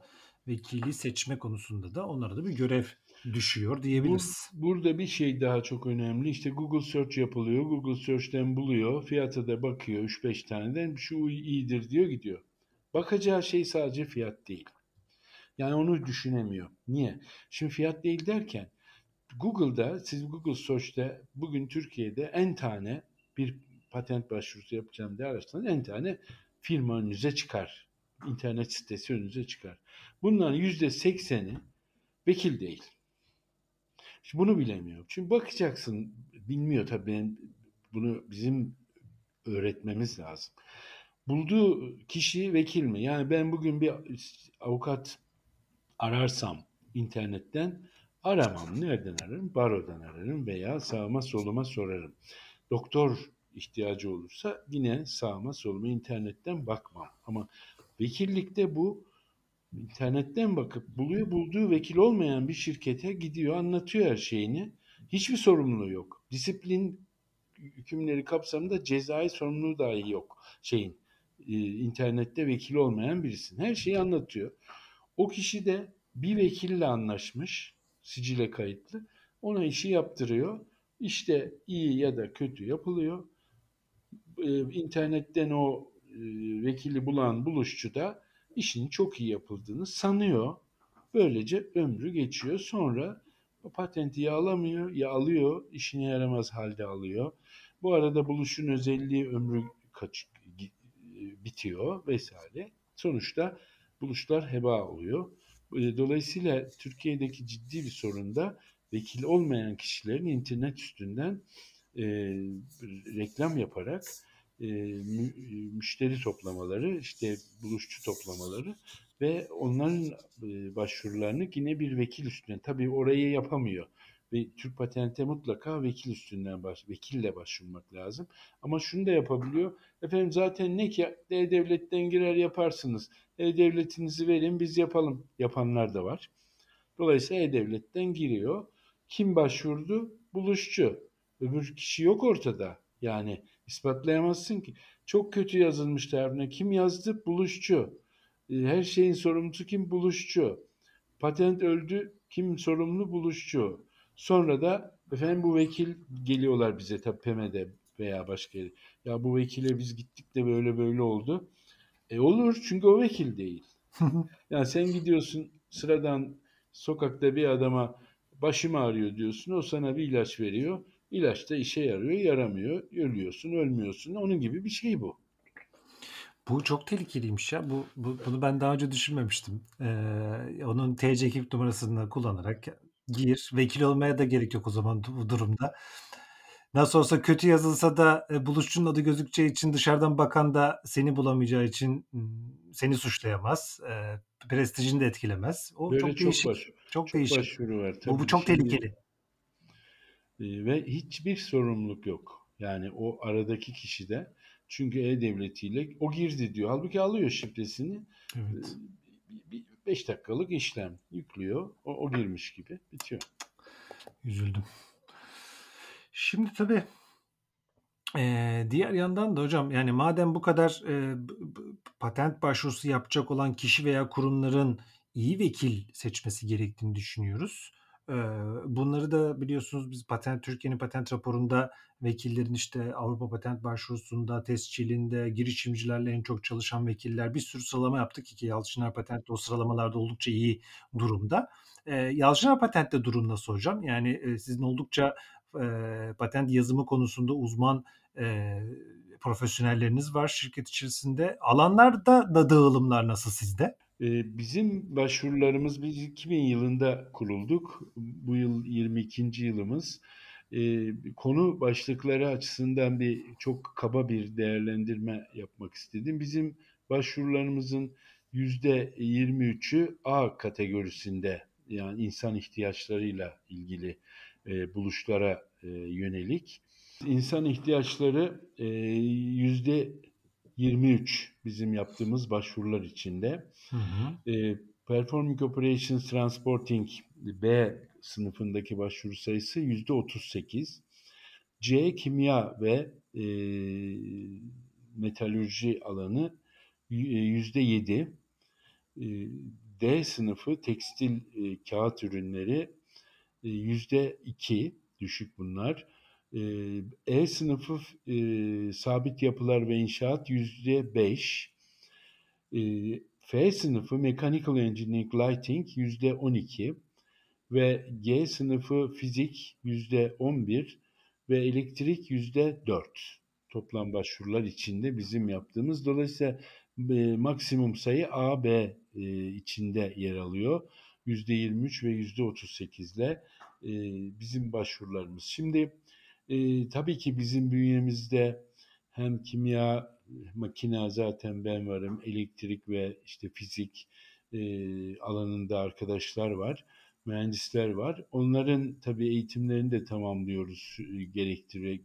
vekili seçme konusunda da onlara da bir görev düşüyor diyebiliriz. Bur, burada bir şey daha çok önemli. İşte Google Search yapılıyor. Google Search'ten buluyor. Fiyata da bakıyor 3-5 taneden. Şu iyidir diyor gidiyor. Bakacağı şey sadece fiyat değil. Yani onu düşünemiyor. Niye? Şimdi fiyat değil derken Google'da siz Google Search'te bugün Türkiye'de en tane bir patent başvurusu yapacağım diye araştırın en tane firma önünüze çıkar. İnternet sitesi önünüze çıkar. Bunların yüzde sekseni vekil değil. Şimdi bunu bilemiyor. Çünkü bakacaksın bilmiyor tabii bunu bizim öğretmemiz lazım. Bulduğu kişi vekil mi? Yani ben bugün bir avukat ararsam internetten aramam. Nereden ararım? Barodan ararım veya sağıma soluma sorarım. Doktor ihtiyacı olursa yine sağıma soluma internetten bakmam. Ama vekillikte bu internetten bakıp buluyor bulduğu vekil olmayan bir şirkete gidiyor anlatıyor her şeyini. Hiçbir sorumluluğu yok. Disiplin hükümleri kapsamında cezai sorumluluğu dahi yok şeyin e, internette vekil olmayan birisinin. Her şeyi anlatıyor. O kişi de bir vekille anlaşmış, sicile kayıtlı. Ona işi yaptırıyor. İşte iyi ya da kötü yapılıyor. Ee, internetten o e, vekili bulan buluşçu da işin çok iyi yapıldığını sanıyor. Böylece ömrü geçiyor. Sonra patenti ya alamıyor ya alıyor, işine yaramaz halde alıyor. Bu arada buluşun özelliği ömrü kaç, e, bitiyor vesaire. Sonuçta buluşlar heba oluyor. E, dolayısıyla Türkiye'deki ciddi bir sorun da vekil olmayan kişilerin internet üstünden e, reklam yaparak e, mü, müşteri toplamaları, işte buluşçu toplamaları ve onların e, başvurularını yine bir vekil üstünden, tabii orayı yapamıyor. Ve Türk Patent'e mutlaka vekil üstünden baş, vekille başvurmak lazım. Ama şunu da yapabiliyor. Efendim zaten ne ki E-Devlet'ten girer yaparsınız. E-Devletinizi verin biz yapalım yapanlar da var. Dolayısıyla E-Devlet'ten giriyor. Kim başvurdu? Buluşçu. Öbür kişi yok ortada. Yani ispatlayamazsın ki. Çok kötü yazılmış tarifine. Kim yazdı? Buluşçu. E, her şeyin sorumlusu kim? Buluşçu. Patent öldü. Kim sorumlu? Buluşçu. Sonra da efendim bu vekil geliyorlar bize tabii PEME'de veya başka yere. Ya bu vekile biz gittik de böyle böyle oldu. E olur çünkü o vekil değil. [LAUGHS] yani sen gidiyorsun sıradan sokakta bir adama başım ağrıyor diyorsun. O sana bir ilaç veriyor. İlaç da işe yarıyor, yaramıyor. Ölüyorsun, ölmüyorsun. Onun gibi bir şey bu. Bu çok tehlikeliymiş ya. Bu, bu bunu ben daha önce düşünmemiştim. Ee, onun TC ekip numarasını kullanarak gir. Vekil olmaya da gerek yok o zaman bu durumda. Nasıl olsa kötü yazılsa da e, buluşçunun adı gözükeceği için dışarıdan bakan da seni bulamayacağı için seni suçlayamaz. E, prestijini de etkilemez. O Böyle çok, çok değişik. Baş, çok, çok değişik. bu, bu çok tehlikeli. E, ve hiçbir sorumluluk yok. Yani o aradaki kişi de çünkü e-devletiyle o girdi diyor. Halbuki alıyor şifresini. Evet. E, 5 dakikalık işlem yüklüyor. O, o girmiş gibi bitiyor. Üzüldüm. Şimdi tabii e, diğer yandan da hocam yani madem bu kadar e, patent başvurusu yapacak olan kişi veya kurumların iyi vekil seçmesi gerektiğini düşünüyoruz. Bunları da biliyorsunuz biz patent Türkiye'nin patent raporunda vekillerin işte Avrupa Patent Başvurusu'nda, tescilinde, girişimcilerle en çok çalışan vekiller bir sürü sıralama yaptık ki Yalçınar Patent o sıralamalarda oldukça iyi durumda. Yalçınar Patent'te durum nasıl hocam? Yani sizin oldukça patent yazımı konusunda uzman profesyonelleriniz var şirket içerisinde. Alanlarda da dağılımlar nasıl sizde? Bizim başvurularımız biz 2000 yılında kurulduk. Bu yıl 22. yılımız. Konu başlıkları açısından bir çok kaba bir değerlendirme yapmak istedim. Bizim başvurularımızın %23'ü A kategorisinde yani insan ihtiyaçlarıyla ilgili buluşlara yönelik. İnsan ihtiyaçları yüzde 23 bizim yaptığımız başvurular içinde. Hı hı. E, Performing Operations Transporting B sınıfındaki başvuru sayısı yüzde 38. C kimya ve e, metalürji alanı yüzde yedi. E, D sınıfı tekstil e, kağıt ürünleri e, yüzde iki düşük bunlar. E, sınıfı e, sabit yapılar ve inşaat yüzde beş. E, F sınıfı Mechanical Engineering Lighting yüzde on iki ve G sınıfı fizik yüzde on bir ve elektrik yüzde dört toplam başvurular içinde bizim yaptığımız. Dolayısıyla e, maksimum sayı A, B e, içinde yer alıyor. Yüzde 23 ve yüzde 38 ile e, bizim başvurularımız. Şimdi e, tabii ki bizim bünyemizde hem kimya, makine zaten ben varım, elektrik ve işte fizik e, alanında arkadaşlar var, mühendisler var. Onların tabii eğitimlerini de tamamlıyoruz e,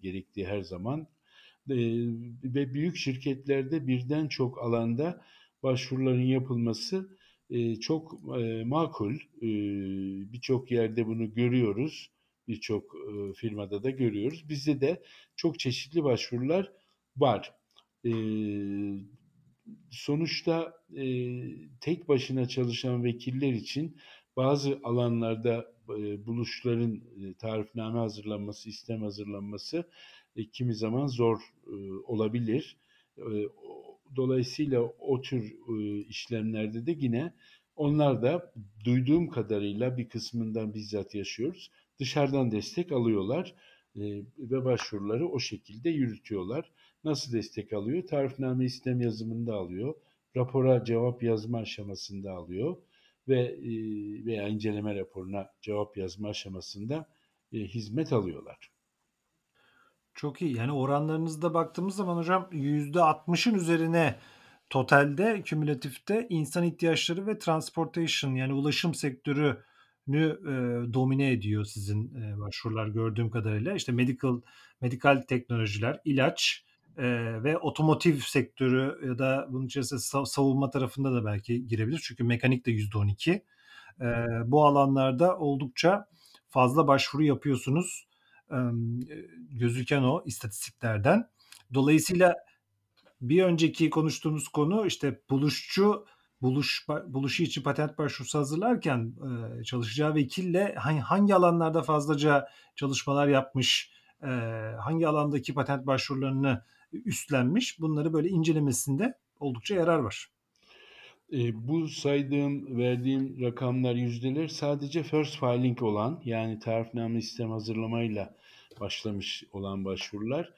gerektiği, her zaman ve büyük şirketlerde birden çok alanda başvuruların yapılması çok makul. Birçok yerde bunu görüyoruz. Birçok firmada da görüyoruz. Bizde de çok çeşitli başvurular var. Sonuçta tek başına çalışan vekiller için bazı alanlarda buluşların tarifname hazırlanması, istem hazırlanması e, kimi zaman zor e, olabilir. E, dolayısıyla o tür işlemlerde de yine onlar da duyduğum kadarıyla bir kısmından bizzat yaşıyoruz. Dışarıdan destek alıyorlar ve başvuruları o şekilde yürütüyorlar. Nasıl destek alıyor? Tarifname istem yazımında alıyor. Rapora cevap yazma aşamasında alıyor ve veya inceleme raporuna cevap yazma aşamasında hizmet alıyorlar. Çok iyi. Yani oranlarınızda baktığımız zaman hocam %60'ın üzerine totalde, kümülatifte insan ihtiyaçları ve transportation yani ulaşım sektörünü e, domine ediyor sizin e, başvurular gördüğüm kadarıyla. İşte medical, medikal teknolojiler, ilaç e, ve otomotiv sektörü ya da bunun içerisinde savunma tarafında da belki girebilir. Çünkü mekanik de %12. E, bu alanlarda oldukça fazla başvuru yapıyorsunuz gözüken o istatistiklerden. Dolayısıyla bir önceki konuştuğumuz konu işte buluşçu buluş buluşu için patent başvurusu hazırlarken çalışacağı vekille hangi, hangi alanlarda fazlaca çalışmalar yapmış, hangi alandaki patent başvurularını üstlenmiş bunları böyle incelemesinde oldukça yarar var. E, bu saydığım, verdiğim rakamlar, yüzdeler sadece first filing olan yani tarifname sistem hazırlamayla başlamış olan başvurular.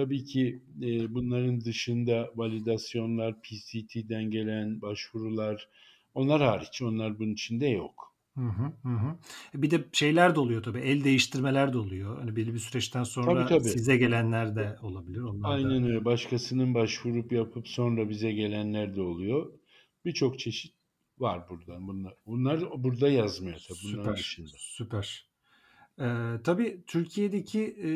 Tabii ki e, bunların dışında validasyonlar, PCT'den gelen başvurular, onlar hariç, onlar bunun içinde yok. Hı hı, hı. Bir de şeyler de oluyor tabii. El değiştirmeler de oluyor. Hani belli bir süreçten sonra tabii, tabii. size gelenler de olabilir. Onlar Aynen da... öyle. Başkasının başvurup yapıp sonra bize gelenler de oluyor. Birçok çeşit var burada. Bunlar bunlar burada yazmıyor tabii bunların süper, dışında. Süper. Ee, tabii Türkiye'deki e,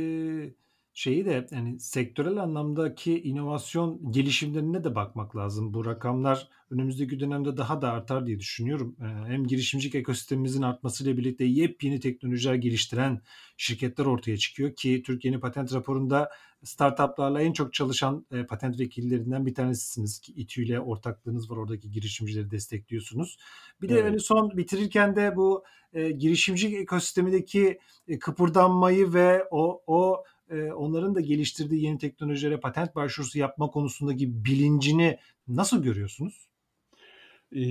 şeyi de yani sektörel anlamdaki inovasyon gelişimlerine de bakmak lazım. Bu rakamlar önümüzdeki dönemde daha da artar diye düşünüyorum. Ee, hem girişimcilik ekosistemimizin artmasıyla birlikte yepyeni teknolojiler geliştiren şirketler ortaya çıkıyor ki Türkiye'nin patent raporunda startuplarla en çok çalışan e, patent vekillerinden bir tanesisiniz ki İTÜ ile ortaklığınız var oradaki girişimcileri destekliyorsunuz. Bir de evet. hani son bitirirken de bu e, girişimcilik ekosistemindeki e, kıpırdanmayı ve o o e, onların da geliştirdiği yeni teknolojilere patent başvurusu yapma konusundaki bilincini nasıl görüyorsunuz? E,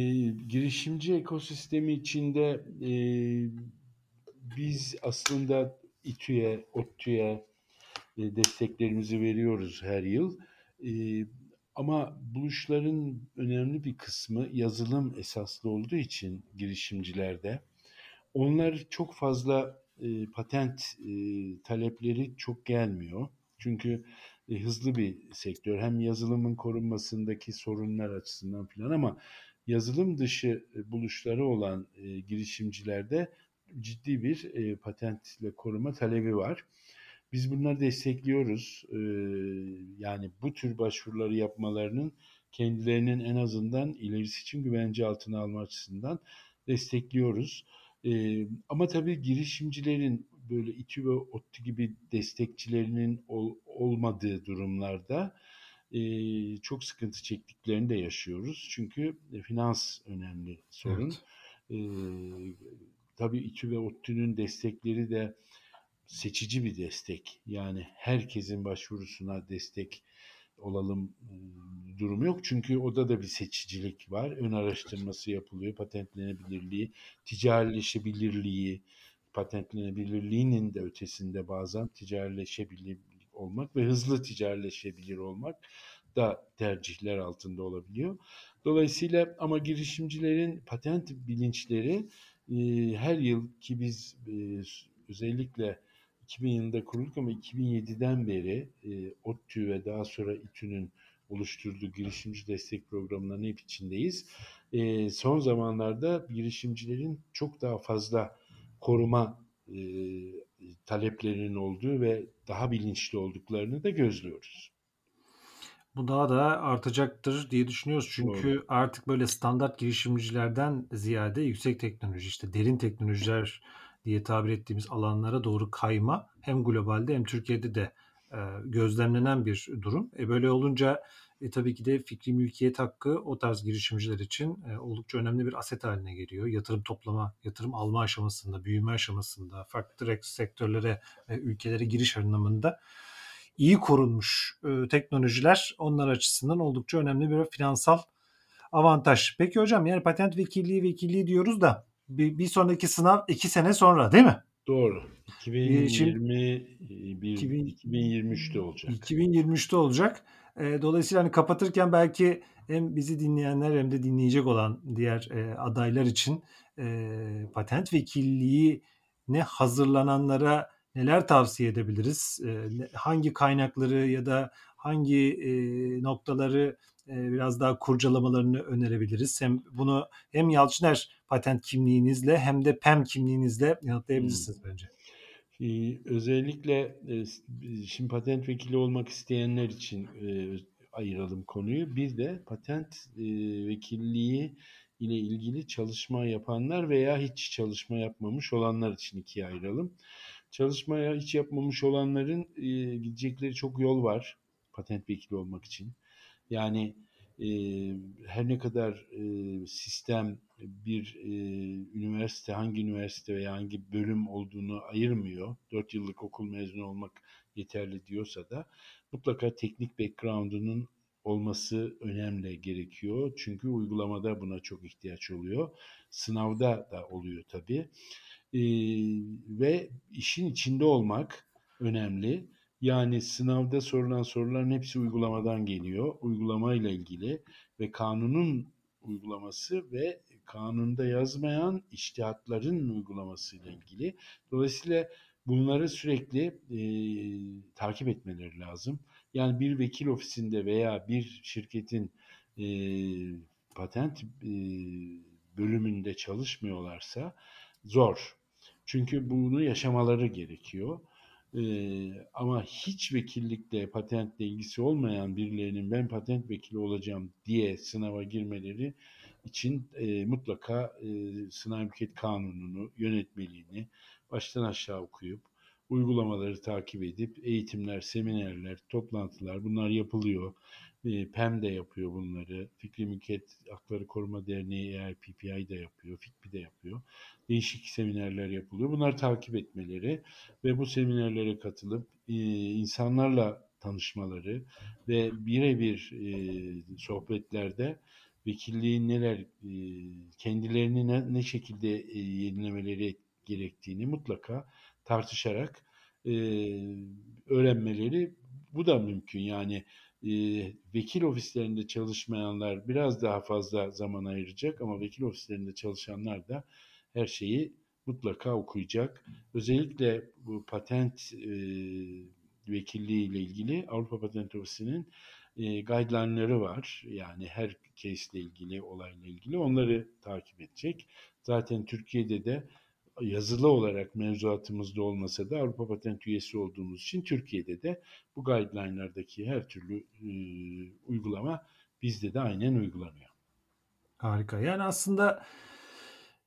girişimci ekosistemi içinde e, biz aslında İTÜ'ye, ODTÜ'ye e, desteklerimizi veriyoruz her yıl. E, ama buluşların önemli bir kısmı yazılım esaslı olduğu için girişimcilerde onlar çok fazla e, patent e, talepleri çok gelmiyor. Çünkü e, hızlı bir sektör. Hem yazılımın korunmasındaki sorunlar açısından filan ama yazılım dışı e, buluşları olan e, girişimcilerde ciddi bir e, patentle koruma talebi var. Biz bunları destekliyoruz. E, yani bu tür başvuruları yapmalarının kendilerinin en azından ilerisi için güvence altına alma açısından destekliyoruz. E, ama tabii girişimcilerin böyle İTÜ ve ODTÜ gibi destekçilerinin ol, olmadığı durumlarda e, çok sıkıntı çektiklerini de yaşıyoruz. Çünkü e, finans önemli sorun. Evet. E, tabii İTÜ ve ODTÜ'nün destekleri de seçici bir destek. Yani herkesin başvurusuna destek olalım durumu yok. Çünkü orada da bir seçicilik var. Ön araştırması yapılıyor. Patentlenebilirliği, ticarileşebilirliği, patentlenebilirliğinin de ötesinde bazen ticarileşebilir olmak ve hızlı ticarileşebilir olmak da tercihler altında olabiliyor. Dolayısıyla ama girişimcilerin patent bilinçleri her yıl ki biz özellikle 2000 yılında kurulduk ama 2007'den beri e, ODTÜ ve daha sonra İTÜ'nün oluşturduğu girişimci destek programlarının hep içindeyiz. E, son zamanlarda girişimcilerin çok daha fazla koruma e, taleplerinin olduğu ve daha bilinçli olduklarını da gözlüyoruz. Bu daha da artacaktır diye düşünüyoruz. Çünkü Doğru. artık böyle standart girişimcilerden ziyade yüksek teknoloji işte derin teknolojiler diye tabir ettiğimiz alanlara doğru kayma hem globalde hem Türkiye'de de e, gözlemlenen bir durum. E, böyle olunca e, tabii ki de fikri mülkiyet hakkı o tarz girişimciler için e, oldukça önemli bir aset haline geliyor. Yatırım toplama, yatırım alma aşamasında, büyüme aşamasında, farklı sektörlere ve ülkelere giriş anlamında iyi korunmuş e, teknolojiler onlar açısından oldukça önemli bir finansal avantaj. Peki hocam yani patent vekilliği vekilliği diyoruz da bir, bir sonraki sınav iki sene sonra değil mi? Doğru. 2021 2023'te olacak. 2023'te olacak. E, dolayısıyla hani kapatırken belki hem bizi dinleyenler hem de dinleyecek olan diğer e, adaylar için e, patent vekilliği ne hazırlananlara neler tavsiye edebiliriz? E, hangi kaynakları ya da hangi e, noktaları e, biraz daha kurcalamalarını önerebiliriz. Hem bunu hem Yalçıner patent kimliğinizle hem de PEM kimliğinizle yanıtlayabilirsiniz hmm. bence. Özellikle e, şimdi patent vekili olmak isteyenler için e, ayıralım konuyu. Bir de patent e, vekilliği ile ilgili çalışma yapanlar veya hiç çalışma yapmamış olanlar için ikiye ayıralım. Çalışmaya hiç yapmamış olanların e, gidecekleri çok yol var patent vekili olmak için. Yani e, her ne kadar e, sistem bir e, üniversite hangi üniversite veya hangi bölüm olduğunu ayırmıyor. Dört yıllık okul mezunu olmak yeterli diyorsa da mutlaka teknik background'unun olması önemli gerekiyor. Çünkü uygulamada buna çok ihtiyaç oluyor. Sınavda da oluyor tabii. Ee, ve işin içinde olmak önemli. Yani sınavda sorulan soruların hepsi uygulamadan geliyor. Uygulamayla ilgili ve kanunun uygulaması ve kanunda yazmayan iştihatların uygulamasıyla ilgili. Dolayısıyla bunları sürekli e, takip etmeleri lazım. Yani bir vekil ofisinde veya bir şirketin e, patent e, bölümünde çalışmıyorlarsa zor. Çünkü bunu yaşamaları gerekiyor. Ee, ama hiç vekillikle, patentle ilgisi olmayan birilerinin ben patent vekili olacağım diye sınava girmeleri için e, mutlaka e, sınav mülkiyet kanununu, yönetmeliğini baştan aşağı okuyup uygulamaları takip edip eğitimler, seminerler, toplantılar bunlar yapılıyor. PEM de yapıyor bunları. Fikri Mülkiyet Hakları Koruma Derneği eğer PPI de yapıyor, FİKBİ de yapıyor. Değişik seminerler yapılıyor. Bunları takip etmeleri ve bu seminerlere katılıp e, insanlarla tanışmaları ve birebir e, sohbetlerde vekilliğin neler, e, kendilerini ne, şekilde yenilemeleri gerektiğini mutlaka tartışarak öğrenmeleri bu da mümkün. Yani e, vekil ofislerinde çalışmayanlar biraz daha fazla zaman ayıracak ama vekil ofislerinde çalışanlar da her şeyi mutlaka okuyacak. Özellikle bu patent e, vekilliği ile ilgili Avrupa Patent Ofisi'nin e, guideline'ları var. Yani her case ile ilgili, olayla ilgili onları takip edecek. Zaten Türkiye'de de yazılı olarak mevzuatımızda olmasa da Avrupa Patent üyesi olduğumuz için Türkiye'de de bu guideline'lardaki her türlü e, uygulama bizde de aynen uygulanıyor. Harika. Yani aslında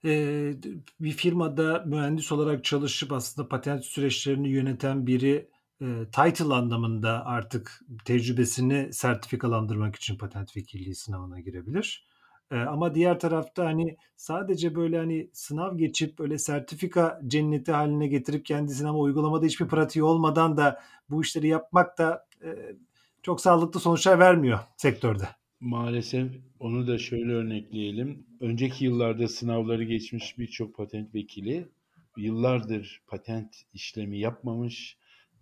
e, bir firmada mühendis olarak çalışıp aslında patent süreçlerini yöneten biri e, title anlamında artık tecrübesini sertifikalandırmak için patent vekilliği sınavına girebilir. E, ama diğer tarafta hani sadece böyle hani sınav geçip böyle sertifika cenneti haline getirip kendisini ama uygulamada hiçbir pratiği olmadan da bu işleri yapmak da e, çok sağlıklı sonuçlar vermiyor sektörde. Maalesef onu da şöyle örnekleyelim. Önceki yıllarda sınavları geçmiş birçok patent vekili yıllardır patent işlemi yapmamış,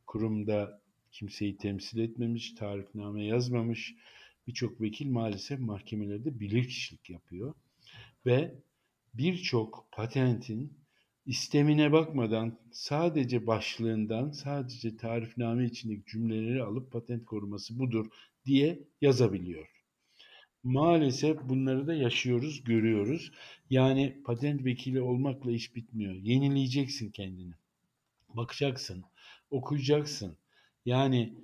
kurumda kimseyi temsil etmemiş, tarifname yazmamış birçok vekil maalesef mahkemelerde bilirkişilik yapıyor. Ve birçok patentin istemine bakmadan sadece başlığından, sadece tarifname içindeki cümleleri alıp patent koruması budur diye yazabiliyor. Maalesef bunları da yaşıyoruz, görüyoruz. Yani patent vekili olmakla iş bitmiyor. Yenileyeceksin kendini. Bakacaksın, okuyacaksın. Yani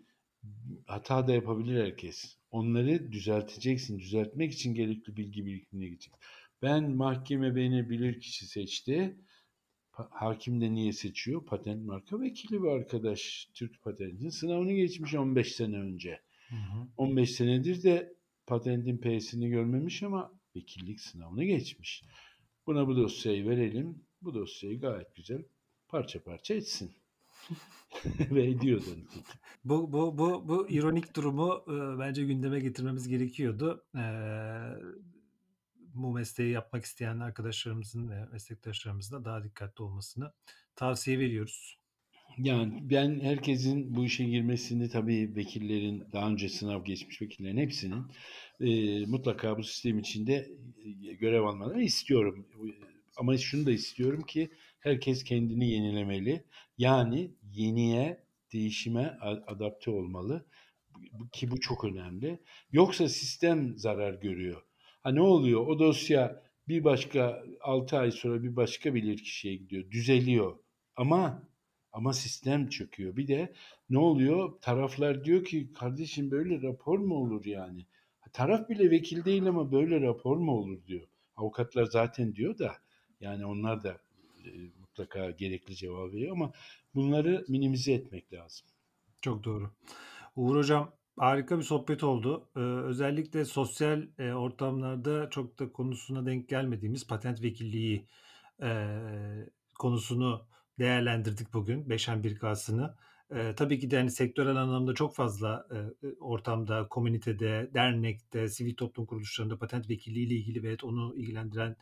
hata da yapabilir herkes. Onları düzelteceksin. Düzeltmek için gerekli bilgi birikimine gidecek. Ben mahkeme beni bilir kişi seçti. Hakim de niye seçiyor? Patent marka vekili bir arkadaş. Türk patentinin sınavını geçmiş 15 sene önce. Hı hı. 15 senedir de patentin P'sini görmemiş ama vekillik sınavını geçmiş. Buna bu dosyayı verelim. Bu dosyayı gayet güzel parça parça etsin. [LAUGHS] Ve ediyor da. Bu, bu, bu, bu ironik durumu e, bence gündeme getirmemiz gerekiyordu. E, bu mesleği yapmak isteyen arkadaşlarımızın ve meslektaşlarımızın da daha dikkatli olmasını tavsiye veriyoruz. Yani ben herkesin bu işe girmesini tabii vekillerin daha önce sınav geçmiş vekillerin hepsinin e, mutlaka bu sistem içinde e, görev almalarını istiyorum. Ama şunu da istiyorum ki herkes kendini yenilemeli. Yani yeniye, değişime adapte olmalı. Ki bu çok önemli. Yoksa sistem zarar görüyor. Ha ne oluyor? O dosya bir başka 6 ay sonra bir başka bilir kişiye gidiyor. Düzeliyor. Ama ama sistem çöküyor. Bir de ne oluyor? Taraflar diyor ki kardeşim böyle rapor mu olur yani? Taraf bile vekil değil ama böyle rapor mu olur diyor. Avukatlar zaten diyor da yani onlar da e, mutlaka gerekli cevap veriyor ama bunları minimize etmek lazım. Çok doğru. Uğur Hocam harika bir sohbet oldu. Ee, özellikle sosyal e, ortamlarda çok da konusuna denk gelmediğimiz patent vekilliği e, konusunu değerlendirdik bugün 5M1K'sını. E, tabii ki de hani sektörel anlamda çok fazla e, ortamda, komünitede, dernekte, sivil toplum kuruluşlarında patent vekilliği ile ilgili ve onu ilgilendiren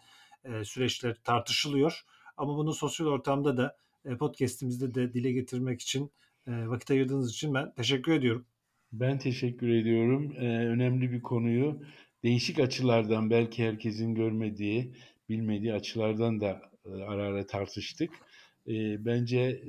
e, süreçler tartışılıyor. Ama bunu sosyal ortamda da e, podcast'imizde de dile getirmek için e, vakit ayırdığınız için ben teşekkür ediyorum. Ben teşekkür ediyorum. Ee, önemli bir konuyu değişik açılardan belki herkesin görmediği, bilmediği açılardan da e, ara ara tartıştık e, bence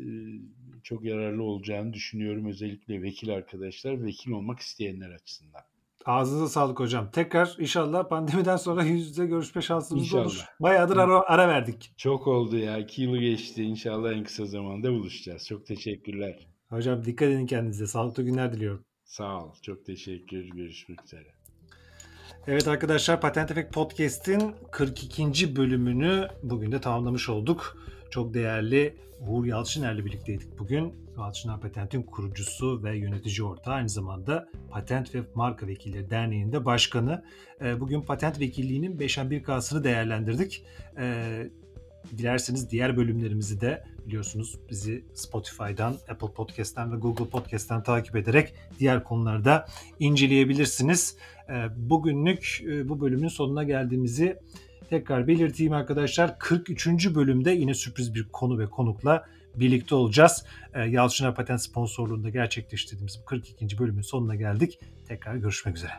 çok yararlı olacağını düşünüyorum. Özellikle vekil arkadaşlar, vekil olmak isteyenler açısından. Ağzınıza sağlık hocam. Tekrar inşallah pandemiden sonra yüz yüze görüşme şansımız inşallah. olur. Bayağıdır ara, ara verdik. Çok oldu ya. İki yılı geçti. İnşallah en kısa zamanda buluşacağız. Çok teşekkürler. Hocam dikkat edin kendinize. Sağlıklı günler diliyorum. Sağ ol. Çok teşekkür. Görüşmek üzere. Evet arkadaşlar Patent Efekt Podcast'in 42. bölümünü bugün de tamamlamış olduk çok değerli Uğur Yalçıner'le birlikteydik bugün. Yalçıner Patent'in kurucusu ve yönetici ortağı aynı zamanda Patent ve Marka Vekilleri Derneği'nde başkanı. Ee, bugün patent vekilliğinin 5'en 1K'sını değerlendirdik. Ee, dilerseniz diğer bölümlerimizi de biliyorsunuz bizi Spotify'dan, Apple Podcast'ten ve Google Podcast'ten takip ederek diğer konularda inceleyebilirsiniz. Ee, bugünlük e, bu bölümün sonuna geldiğimizi tekrar belirteyim arkadaşlar. 43. bölümde yine sürpriz bir konu ve konukla birlikte olacağız. Ee, Yalçınar Patent sponsorluğunda gerçekleştirdiğimiz 42. bölümün sonuna geldik. Tekrar görüşmek üzere.